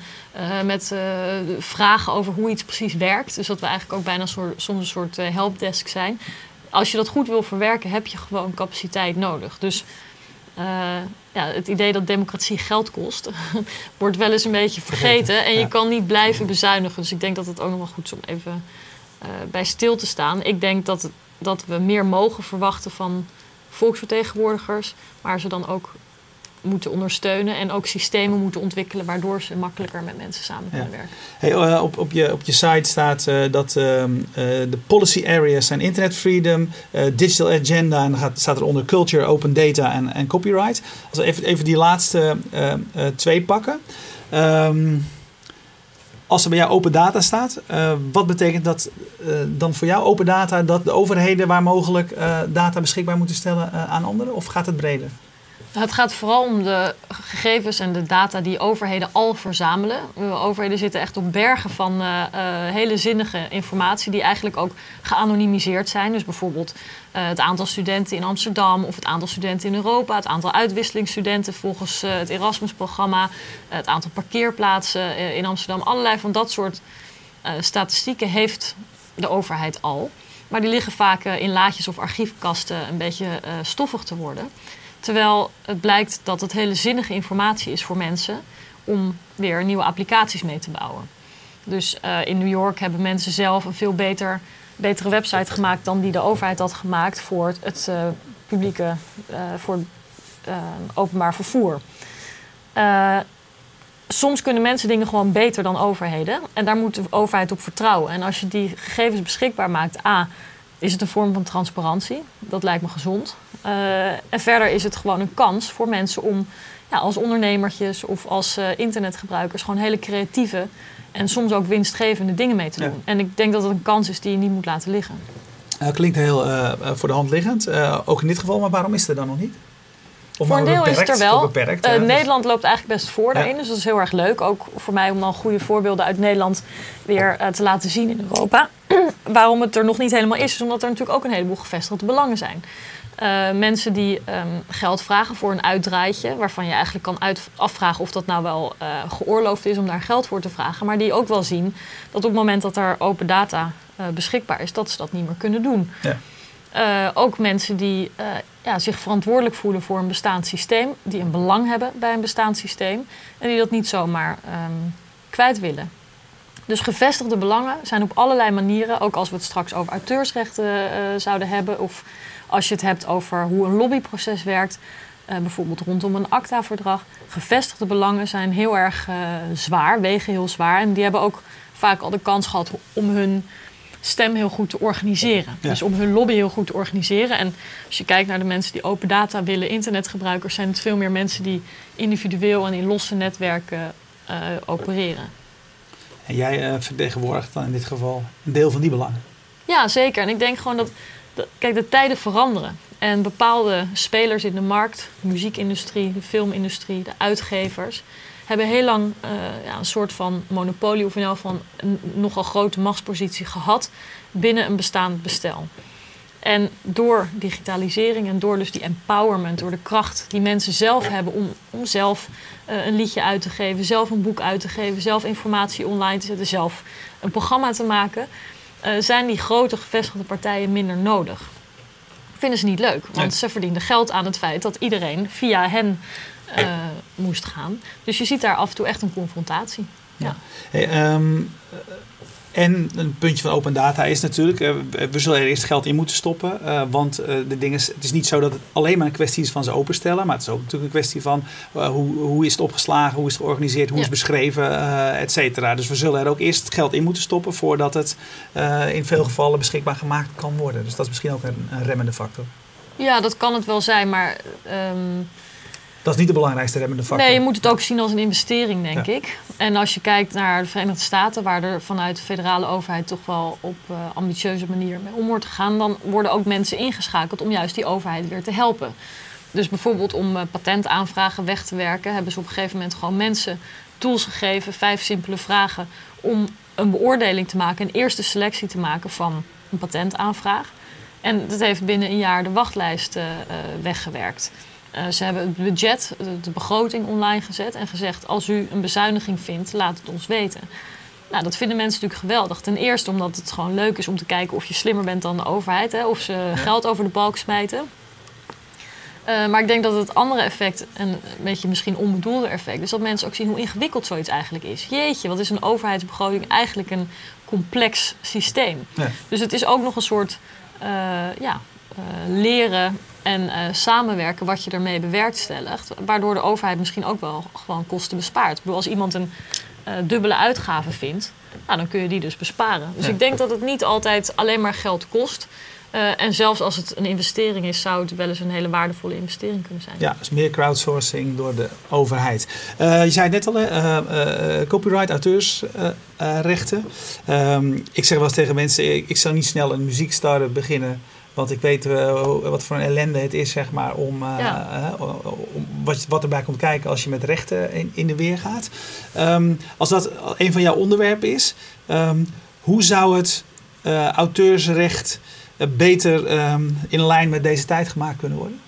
met vragen over hoe iets precies werkt. Dus dat we eigenlijk ook bijna soort, soms een soort helpdesk zijn. Als je dat goed wil verwerken, heb je gewoon capaciteit nodig. Dus uh, ja, het idee dat democratie geld kost, wordt wel eens een beetje vergeten. En je ja. kan niet blijven bezuinigen. Dus ik denk dat het ook nog wel goed is om even uh, bij stil te staan. Ik denk dat, dat we meer mogen verwachten van volksvertegenwoordigers, maar ze dan ook moeten ondersteunen en ook systemen moeten ontwikkelen waardoor ze makkelijker met mensen samen kunnen ja. werken. Hey, uh, op, op, je, op je site staat uh, dat uh, de policy areas zijn internet freedom, digital agenda en dan gaat, staat er onder culture, open data en, en copyright. Als we even, even die laatste twee pakken. Um, als er bij jou open data staat, wat betekent dat dan voor jou open data dat de overheden waar mogelijk data beschikbaar moeten stellen aan anderen of gaat het breder? Het gaat vooral om de gegevens en de data die overheden al verzamelen. Overheden zitten echt op bergen van uh, hele zinnige informatie die eigenlijk ook geanonimiseerd zijn. Dus bijvoorbeeld uh, het aantal studenten in Amsterdam of het aantal studenten in Europa, het aantal uitwisselingsstudenten volgens het Erasmus-programma, het aantal parkeerplaatsen in Amsterdam. Allerlei van dat soort statistieken heeft de overheid al. Maar die liggen vaak in laadjes of archiefkasten een beetje stoffig te worden. Terwijl het blijkt dat het hele zinnige informatie is voor mensen om weer nieuwe applicaties mee te bouwen. Dus uh, in New York hebben mensen zelf een veel beter betere website gemaakt dan die de overheid had gemaakt voor het uh, publieke, uh, voor openbaar vervoer. soms kunnen mensen dingen gewoon beter dan overheden. En daar moet de overheid op vertrouwen. En als je die gegevens beschikbaar maakt, A, is het een vorm van transparantie. Dat lijkt me gezond. En verder is het gewoon een kans voor mensen om ja, als ondernemertjes of als internetgebruikers gewoon hele creatieve en soms ook winstgevende dingen mee te doen. En ik denk dat het een kans is die je niet moet laten liggen. Uh, klinkt heel uh, voor de hand liggend, uh, ook in dit geval, maar waarom is het er dan nog niet? Of voor een deel beperkt, is het er wel. Beperkt, dus- Nederland loopt eigenlijk best voor daarin, dus dat is heel erg leuk. Ook voor mij om dan goede voorbeelden uit Nederland weer te laten zien in Europa. waarom het er nog niet helemaal is, is omdat er natuurlijk ook een heleboel gevestigde belangen zijn. Uh, mensen die um, geld vragen voor een uitdraaitje, waarvan je eigenlijk kan uit, afvragen of dat nou wel uh, geoorloofd is om daar geld voor te vragen, maar die ook wel zien dat op het moment dat er open data uh, beschikbaar is, dat ze dat niet meer kunnen doen. Ja. ook mensen die ja, zich verantwoordelijk voelen voor een bestaand systeem, die een belang hebben bij een bestaand systeem en die dat niet zomaar um, kwijt willen. Dus gevestigde belangen zijn op allerlei manieren, ook als we het straks over auteursrechten zouden hebben of als je het hebt over hoe een lobbyproces werkt, uh, bijvoorbeeld rondom een ACTA-verdrag, gevestigde belangen zijn heel erg uh, zwaar, wegen heel zwaar. En die hebben ook vaak al de kans gehad om hun stem heel goed te organiseren. Dus om hun lobby heel goed te organiseren. En als je kijkt naar de mensen die open data willen, internetgebruikers, zijn het veel meer mensen die individueel en in losse netwerken uh, opereren. En jij vertegenwoordigt dan in dit geval een deel van die belangen? Ja, zeker. En ik denk gewoon dat kijk, de tijden veranderen. En bepaalde spelers in de markt, de muziekindustrie, de filmindustrie, de uitgevers, hebben heel lang uh, ja, een soort van monopolie, of in ieder geval een nogal grote machtspositie gehad binnen een bestaand bestel. En door digitalisering en door dus die empowerment, door de kracht die mensen zelf hebben om, om zelf uh, een liedje uit te geven, zelf een boek uit te geven, zelf informatie online te zetten, zelf een programma te maken, uh, zijn die grote gevestigde partijen minder nodig. Vinden ze niet leuk, want ze verdienden geld aan het feit dat iedereen via hen uh, moest gaan. Dus je ziet daar af en toe echt een confrontatie. Ja. Hey, um, en een puntje van open data is natuurlijk, uh, we zullen er eerst geld in moeten stoppen. Uh, want uh, de ding is, het is niet zo dat het alleen maar een kwestie is van ze openstellen. Maar het is ook natuurlijk een kwestie van hoe, hoe is het opgeslagen, hoe is het georganiseerd, hoe ja. is het beschreven, et cetera. Dus we zullen er ook eerst geld in moeten stoppen voordat het in veel gevallen beschikbaar gemaakt kan worden. Dus dat is misschien ook een, een remmende factor. Ja, dat kan het wel zijn, maar... Um dat is niet de belangrijkste remmende factor. Nee, je moet het ook zien als een investering, denk ik. En als je kijkt naar de Verenigde Staten, waar er vanuit de federale overheid toch wel op uh, ambitieuze manier mee om wordt gegaan, dan worden ook mensen ingeschakeld om juist die overheid weer te helpen. Dus bijvoorbeeld om uh, patentaanvragen weg te werken, hebben ze op een gegeven moment gewoon mensen tools gegeven, vijf simpele vragen, om een beoordeling te maken, een eerste selectie te maken van een patentaanvraag. En dat heeft binnen een jaar de wachtlijst uh, weggewerkt. Uh, ze hebben het budget, de begroting online gezet en gezegd: als u een bezuiniging vindt, laat het ons weten. Nou, dat vinden mensen natuurlijk geweldig. Ten eerste omdat het gewoon leuk is om te kijken of je slimmer bent dan de overheid, hè, of ze geld over de balk smijten. Uh, maar ik denk dat het andere effect, een beetje misschien onbedoelde effect, is dat mensen ook zien hoe ingewikkeld zoiets eigenlijk is. Jeetje, wat is een overheidsbegroting eigenlijk een complex systeem? Ja. Dus het is ook nog een soort uh, ja, leren en uh, samenwerken wat je ermee bewerkstelligt. Waardoor de overheid misschien ook wel gewoon kosten bespaart. Ik bedoel, als iemand een uh, dubbele uitgave vindt, nou, dan kun je die dus besparen. Dus ik denk dat het niet altijd alleen maar geld kost. Uh, en zelfs als het een investering is, zou het wel eens een hele waardevolle investering kunnen zijn. Ja, dus meer crowdsourcing door de overheid. Uh, je zei het net al, uh, copyright, auteursrechten. Ehm, ik zeg wel eens tegen mensen, ik, ik zou niet snel een muziekstart beginnen want ik weet uh, wat voor een ellende het is, zeg maar, om, uh, ja. uh, om wat, wat, erbij komt kijken als je met rechten in, in de weer gaat. Um, als dat een van jouw onderwerpen is, um, hoe zou het auteursrecht beter um, in lijn met deze tijd gemaakt kunnen worden?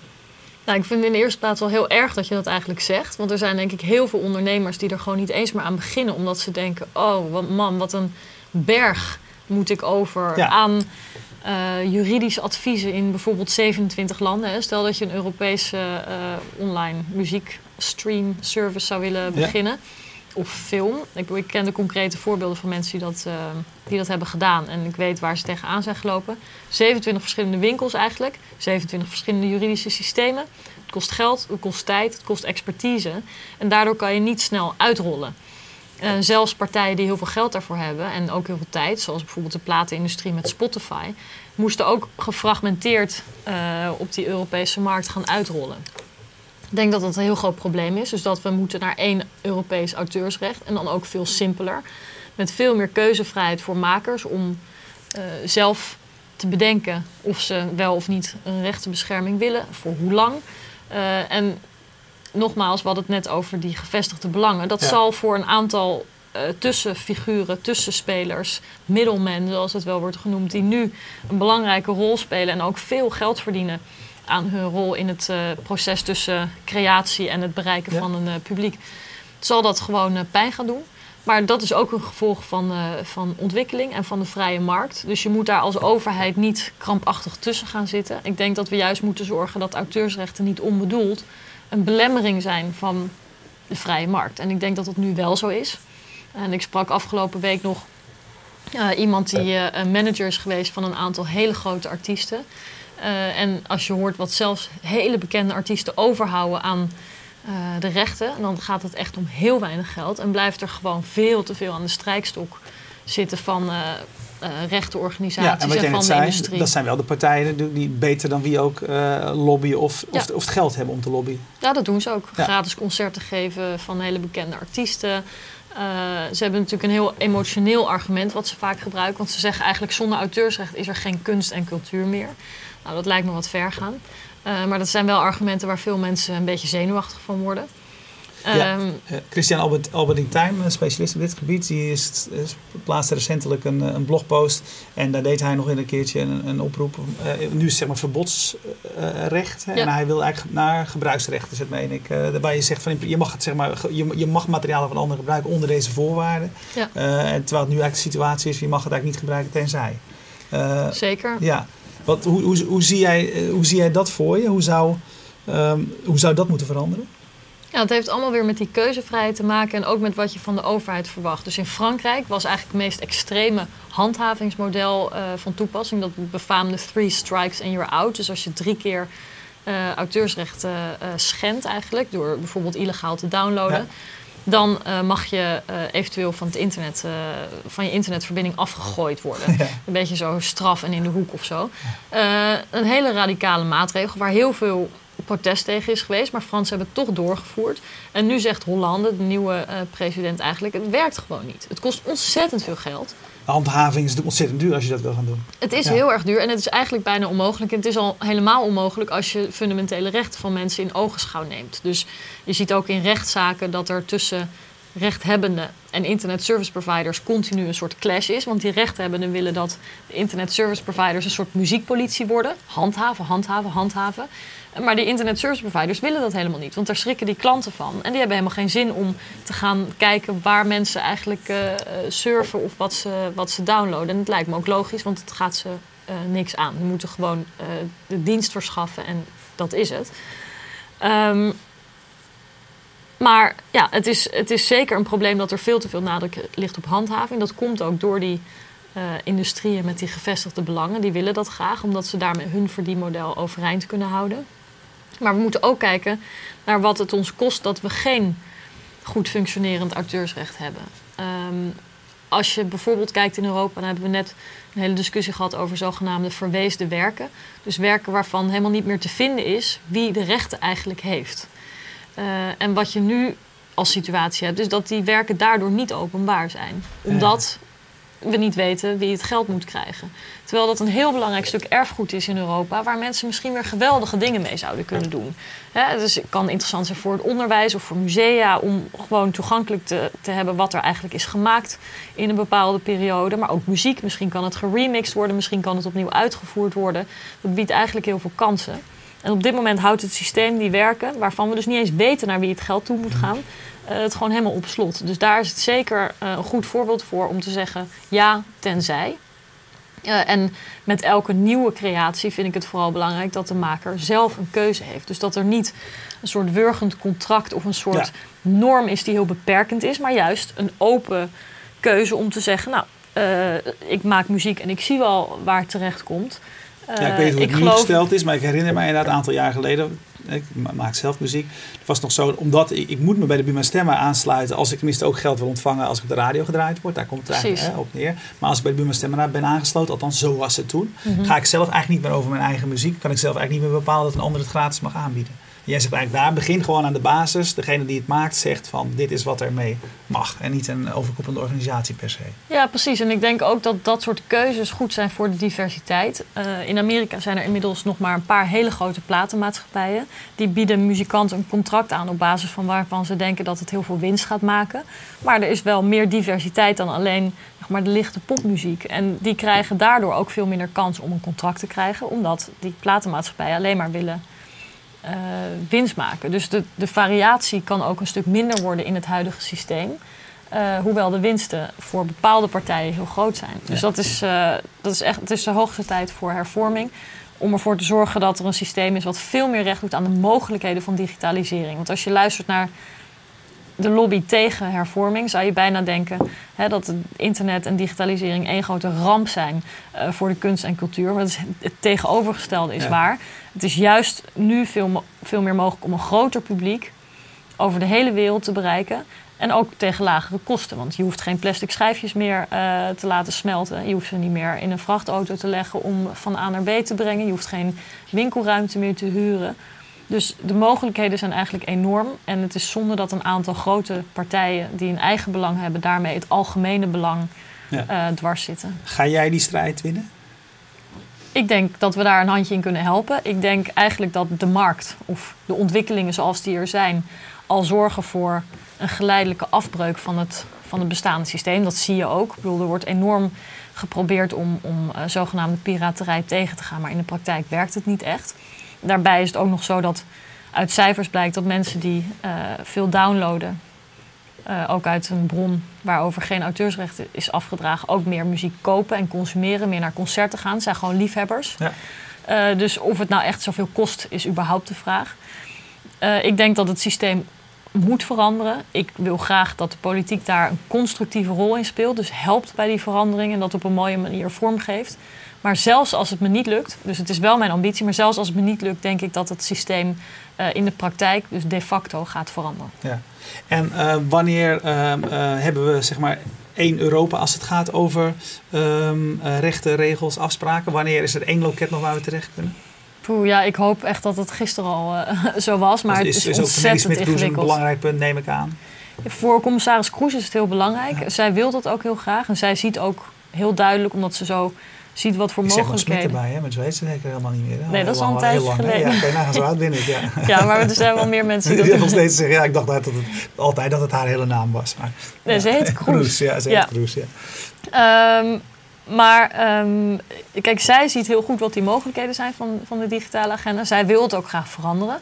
Nou, ik vind in de eerste plaats wel heel erg dat je dat eigenlijk zegt. Want er zijn denk ik heel veel ondernemers die er gewoon niet eens meer aan beginnen. Omdat ze denken, oh wat, man, wat een berg moet ik over ja. aan uh, juridische adviezen in bijvoorbeeld 27 landen. Stel dat je een Europese uh, online muziekstream service zou willen beginnen. of film. Ik, ik ken de concrete voorbeelden van mensen die dat, die dat hebben gedaan. En ik weet waar ze tegenaan zijn gelopen. 27 verschillende winkels eigenlijk. 27 verschillende juridische systemen. Het kost geld, het kost tijd, het kost expertise. En daardoor kan je niet snel uitrollen. Uh, zelfs partijen die heel veel geld daarvoor hebben en ook heel veel tijd, zoals bijvoorbeeld de platenindustrie met Spotify, moesten ook gefragmenteerd uh, op die Europese markt gaan uitrollen. Ik denk dat dat een heel groot probleem is. Dus dat we moeten naar één Europees auteursrecht en dan ook veel simpeler. Met veel meer keuzevrijheid voor makers om uh, zelf te bedenken of ze wel of niet een rechtenbescherming willen, voor hoe lang. En nogmaals, we hadden het net over die gevestigde belangen. Dat ja. zal voor een aantal uh, tussenfiguren, tussenspelers, middelmen, zoals het wel wordt genoemd, die nu een belangrijke rol spelen en ook veel geld verdienen aan hun rol in het uh, proces tussen creatie en het bereiken ja. van een uh, publiek, zal dat gewoon pijn gaan doen. Maar dat is ook een gevolg van, van ontwikkeling en van de vrije markt. Dus je moet daar als overheid niet krampachtig tussen gaan zitten. Ik denk dat we juist moeten zorgen dat auteursrechten niet onbedoeld een belemmering zijn van de vrije markt. En ik denk dat dat nu wel zo is. En ik sprak afgelopen week nog uh, iemand die uh, manager is geweest van een aantal hele grote artiesten. Uh, en als je hoort wat zelfs hele bekende artiesten overhouden aan de rechten, dan gaat het echt om heel weinig geld. En blijft er gewoon veel te veel aan de strijkstok zitten van uh, rechtenorganisaties ja, en, en van de industrie. Dat zijn wel de partijen die, beter dan wie ook uh, lobbyen of, ja. of, of, het geld hebben om te lobbyen. Ja, dat doen ze ook. Ja. Gratis concerten geven van hele bekende artiesten. Ze hebben natuurlijk een heel emotioneel argument wat ze vaak gebruiken. Want ze zeggen eigenlijk zonder auteursrecht is er geen kunst en cultuur meer. Nou, dat lijkt me wat ver gaan. maar dat zijn wel argumenten waar veel mensen een beetje zenuwachtig van worden. Ja. Um, uh, Christian Albert, Albertijn, een specialist op dit gebied, die is, is, plaatste recentelijk een, een, blogpost. En daar deed hij nog een keertje een, een oproep. Uh, nu is het zeg maar verbodsrecht. Ja. En hij wil eigenlijk naar gebruiksrecht, is het meen ik. Uh, waarbij je zegt van je mag, het, zeg maar, je, je mag materialen van anderen gebruiken onder deze voorwaarden. Ja. en terwijl het nu eigenlijk de situatie is, je mag het eigenlijk niet gebruiken tenzij. Zeker. Ja. Wat, hoe, hoe, hoe, zie jij, hoe zie jij dat voor je? Hoe zou, um, hoe zou dat moeten veranderen? Ja, het heeft allemaal weer met die keuzevrijheid te maken en ook met wat je van de overheid verwacht. Dus in Frankrijk was eigenlijk het meest extreme handhavingsmodel uh, van toepassing. Dat befaamde three strikes and you're out. Dus als je drie keer uh, auteursrechten uh, schendt eigenlijk, door bijvoorbeeld illegaal te downloaden... Ja. Dan mag je eventueel van, het internet, van je internetverbinding afgegooid worden. Ja. Een beetje zo straf en in de hoek of zo. een hele radicale maatregel waar heel veel protest tegen is geweest. Maar Fransen hebben het toch doorgevoerd. En nu zegt Hollande, de nieuwe uh, president eigenlijk, het werkt gewoon niet. Het kost ontzettend veel geld. De handhaving is ontzettend duur als je dat wil gaan doen. Het is ja. heel erg duur en het is eigenlijk bijna onmogelijk. En het is al helemaal onmogelijk als je fundamentele rechten van mensen in ogenschouw neemt. Dus je ziet ook in rechtszaken dat er tussen rechthebbenden en internet service providers continu een soort clash is. Want die rechthebbenden willen dat de internet service providers een soort muziekpolitie worden. Handhaven, handhaven, handhaven. Maar die internet service providers willen dat helemaal niet. Want daar schrikken die klanten van. En die hebben helemaal geen zin om te gaan kijken waar mensen eigenlijk uh, surfen of wat ze, wat ze downloaden. En het lijkt me ook logisch, want het gaat ze uh, niks aan. Die moeten gewoon de dienst verschaffen en dat is het. Um, maar ja, het is, het is zeker een probleem dat er veel te veel nadruk ligt op handhaving. Dat komt ook door die industrieën met die gevestigde belangen. Die willen dat graag, omdat ze daarmee hun verdienmodel overeind kunnen houden. Maar we moeten ook kijken naar wat het ons kost dat we geen goed functionerend auteursrecht hebben. Um, als je bijvoorbeeld kijkt in Europa, dan hebben we net een hele discussie gehad over zogenaamde verweesde werken. Dus werken waarvan helemaal niet meer te vinden is wie de rechten eigenlijk heeft. Uh, en wat je nu als situatie hebt, is dat die werken daardoor niet openbaar zijn. Omdat we niet weten wie het geld moet krijgen. Terwijl dat een heel belangrijk stuk erfgoed is in Europa, waar mensen misschien weer geweldige dingen mee zouden kunnen doen. Dus het kan interessant zijn voor het onderwijs of voor musea om gewoon toegankelijk te, te hebben wat er eigenlijk is gemaakt in een bepaalde periode. Maar ook muziek, misschien kan het geremixed worden, misschien kan het opnieuw uitgevoerd worden. Dat biedt eigenlijk heel veel kansen. En op dit moment houdt het systeem die werken, waarvan we dus niet eens weten naar wie het geld toe moet gaan, het gewoon helemaal op slot. Dus daar is het zeker uh, een goed voorbeeld voor om te zeggen ja, tenzij. Uh, en met elke nieuwe creatie vind ik het vooral belangrijk dat de maker zelf een keuze heeft. Dus dat er niet een soort wurgend contract of een soort norm is die heel beperkend is, maar juist een open keuze om te zeggen: Nou, uh, ik maak muziek en ik zie wel waar het terecht komt. Uh, ja, ik weet niet hoe het nu geloof... gesteld is, maar ik herinner me inderdaad een aantal jaar geleden ik maak zelf muziek. Het was nog zo, omdat ik, ik moet me bij de Buma Stemma aansluiten als ik tenminste ook geld wil ontvangen als ik op de radio gedraaid word. Daar komt het eigenlijk hè, op neer. Maar als ik bij de Buma Stemma ben aangesloten, althans zo was het toen, mhm. ga ik zelf eigenlijk niet meer over mijn eigen muziek. Kan ik zelf eigenlijk niet meer bepalen dat een ander het gratis mag aanbieden. Jij zegt eigenlijk daar, begin gewoon aan de basis. Degene die het maakt zegt van dit is wat er mee mag. En niet een overkoepelende organisatie per se. Ja, precies. En ik denk ook dat dat soort keuzes goed zijn voor de diversiteit. Uh, in Amerika zijn er inmiddels nog maar een paar hele grote platenmaatschappijen. Die bieden muzikanten een contract aan op basis van waarvan ze denken dat het heel veel winst gaat maken. Maar er is wel meer diversiteit dan alleen maar, de lichte popmuziek. En die krijgen daardoor ook veel minder kans om een contract te krijgen. Omdat die platenmaatschappijen alleen maar willen uh, winst maken. Dus de, de variatie kan ook een stuk minder worden in het huidige systeem. Uh, hoewel de winsten voor bepaalde partijen heel groot zijn. Dus dat, is, uh, dat is echt het is de hoogste tijd voor hervorming. Om ervoor te zorgen dat er een systeem is wat veel meer recht doet aan de mogelijkheden van digitalisering. Want als je luistert naar de lobby tegen hervorming, zou je bijna denken hè, dat internet en digitalisering één grote ramp zijn uh, voor de kunst en cultuur. Maar het tegenovergestelde is waar. Het is juist nu veel, veel meer mogelijk om een groter publiek over de hele wereld te bereiken. En ook tegen lagere kosten. Want je hoeft geen plastic schijfjes meer uh, te laten smelten. Je hoeft ze niet meer in een vrachtauto te leggen om van A naar B te brengen. Je hoeft geen winkelruimte meer te huren. Dus de mogelijkheden zijn eigenlijk enorm. En het is zonde dat een aantal grote partijen die een eigen belang hebben, daarmee het algemene belang ja. uh, dwars zitten. Ga jij die strijd winnen? Ik denk dat we daar een handje in kunnen helpen. Ik denk eigenlijk dat de markt of de ontwikkelingen zoals die er zijn, al zorgen voor een geleidelijke afbreuk van het, van het bestaande systeem. Dat zie je ook. Ik bedoel, er wordt enorm geprobeerd om, om uh, zogenaamde piraterij tegen te gaan, maar in de praktijk werkt het niet echt. Daarbij is het ook nog zo dat uit cijfers blijkt dat mensen die uh, veel downloaden, uh, ook uit een bron waarover geen auteursrecht is afgedragen, ook meer muziek kopen en consumeren, meer naar concerten gaan. Het zijn gewoon liefhebbers. Ja. Uh, dus of het nou echt zoveel kost, is überhaupt de vraag. ik denk dat het systeem moet veranderen. Ik wil graag dat de politiek daar een constructieve rol in speelt. Dus helpt bij die verandering en dat op een mooie manier vormgeeft. Maar zelfs als het me niet lukt, dus het is wel mijn ambitie, maar zelfs als het me niet lukt, denk ik dat het systeem uh, in de praktijk, dus de facto, gaat veranderen. Ja. En uh, wanneer uh, hebben we zeg maar één Europa als het gaat over ehm, rechten, regels, afspraken? Wanneer is er één loket nog waar we terecht kunnen? Poeh, ja, ik hoop echt dat het gisteren al zo was, maar is, het is, is ontzettend ingewikkeld. een belangrijk punt, neem ik aan. Voor commissaris Kroes is het heel belangrijk. Zij wil dat ook heel graag en zij ziet ook heel duidelijk, omdat ze zo ziet wat voor ik mogelijkheden. Ik zeg erbij, hè? met Zweedse denk ik helemaal niet meer. Hè? Nee, dat is al een tijdje geleden. Ja, bijna zo oud ben ik, ja. ja, maar er zijn wel meer mensen die dat... nog steeds zeggen, ja, ik dacht dat het, altijd dat het haar hele naam was. Maar, nee, ze heet Kroes. ja, ze heet ja. Kroes, ja. Um, maar um, kijk, zij ziet heel goed wat die mogelijkheden zijn van, van de digitale agenda. Zij wil het ook graag veranderen.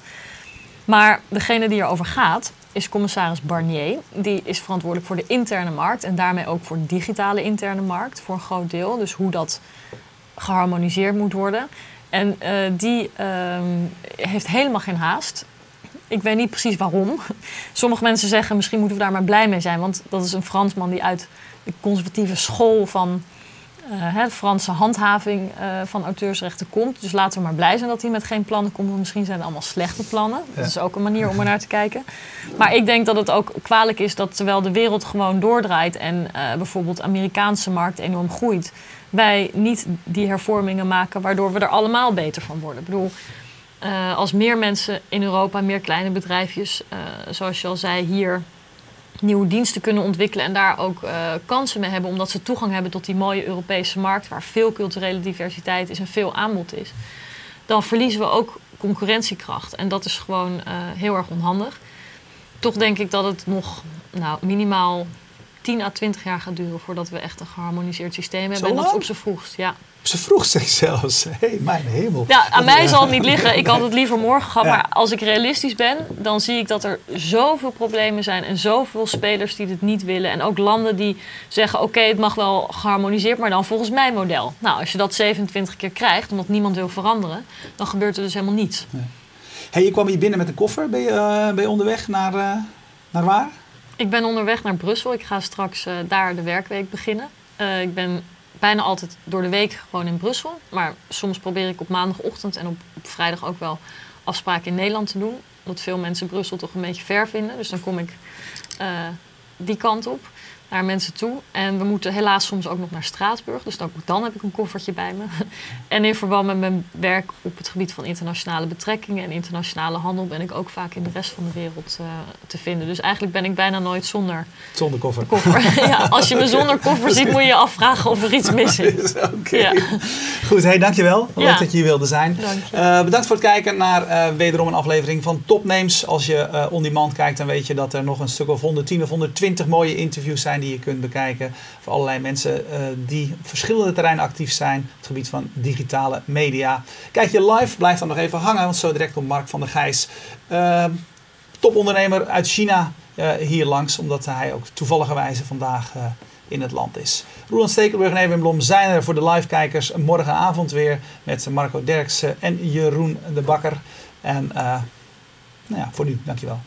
Maar degene die erover gaat, is commissaris Barnier. Die is verantwoordelijk voor de interne markt en daarmee ook voor de digitale interne markt voor een groot deel. Dus hoe dat geharmoniseerd moet worden. En uh, die um, heeft helemaal geen haast. Ik weet niet precies waarom. Sommige mensen zeggen misschien moeten we daar maar blij mee zijn, want dat is een Fransman die uit de conservatieve school van uh, de Franse handhaving uh, van auteursrechten komt. Dus laten we maar blij zijn dat hij met geen plannen komt. Want misschien zijn het allemaal slechte plannen. Dat is ook een manier om er naar te kijken. Maar ik denk dat het ook kwalijk is dat terwijl de wereld gewoon doordraait en uh, bijvoorbeeld de Amerikaanse markt enorm groeit, wij niet die hervormingen maken waardoor we er allemaal beter van worden. Ik bedoel, als meer mensen in Europa, meer kleine bedrijfjes, zoals je al zei, hier nieuwe diensten kunnen ontwikkelen en daar ook uh, kansen mee hebben, omdat ze toegang hebben tot die mooie Europese markt, waar veel culturele diversiteit is en veel aanbod is, dan verliezen we ook concurrentiekracht. En dat is gewoon uh, heel erg onhandig. Toch denk ik dat het nog nou, minimaal 10 à 20 jaar gaat duren voordat we echt een geharmoniseerd systeem hebben. Zo en dat is op zijn vroegst, ja. Ze vroeg zich zelfs. Hé, hey, mijn hemel. Ja, aan mij zal het niet liggen. Ik had het liever morgen gehad. Ja. Maar als ik realistisch ben, dan zie ik dat er zoveel problemen zijn. En zoveel spelers die dit niet willen. En ook landen die zeggen: oké, het mag wel geharmoniseerd, maar dan volgens mijn model. Nou, als je dat 27 keer krijgt, omdat niemand wil veranderen, dan gebeurt er dus helemaal niets. Hey, je kwam hier binnen met een koffer. Ben je, eh, ben je onderweg naar, eh, naar waar? Ik ben onderweg naar Brussel. Ik ga straks eh, daar de werkweek beginnen. Eh, ik ben bijna altijd door de week gewoon in Brussel. Maar soms probeer ik op maandagochtend en op, vrijdag ook wel afspraken in Nederland te doen. Omdat veel mensen Brussel toch een beetje ver vinden. Dus dan kom ik eh, die kant op, naar mensen toe. En we moeten helaas soms ook nog naar Straatsburg. Dus dan, ook dan heb ik een koffertje bij me. en in verband met mijn werk op het gebied van internationale betrekkingen en internationale handel... ben ik ook vaak in de rest van de wereld eh, te vinden. Dus eigenlijk ben ik bijna nooit zonder Zonder koffer. koffer. ja, als je me zonder koffer ziet, moet je je afvragen of er iets mis is. Oké. Ja. Goed, hey, dankjewel. Leuk Ja. dat je hier wilde zijn. Eh, bedankt voor het kijken naar eh, wederom een aflevering van Topnames. Als je on demand kijkt, dan weet je dat er nog een stuk of 110 of 120 mooie interviews zijn die je kunt bekijken. Voor allerlei mensen eh, die op verschillende terreinen actief zijn. Het gebied van digitale media. Kijk je live, blijf dan nog even hangen, want zo direct komt Mark van der Gijs. eh, topondernemer uit China eh, hier langs, omdat hij ook toevalligerwijze vandaag eh, in het land is. Roland Stekelburg en Erwin Blom zijn er voor de live-kijkers morgenavond weer met Marco Derksen en Jeroen de Bakker. En nou ja, voor nu, dankjewel.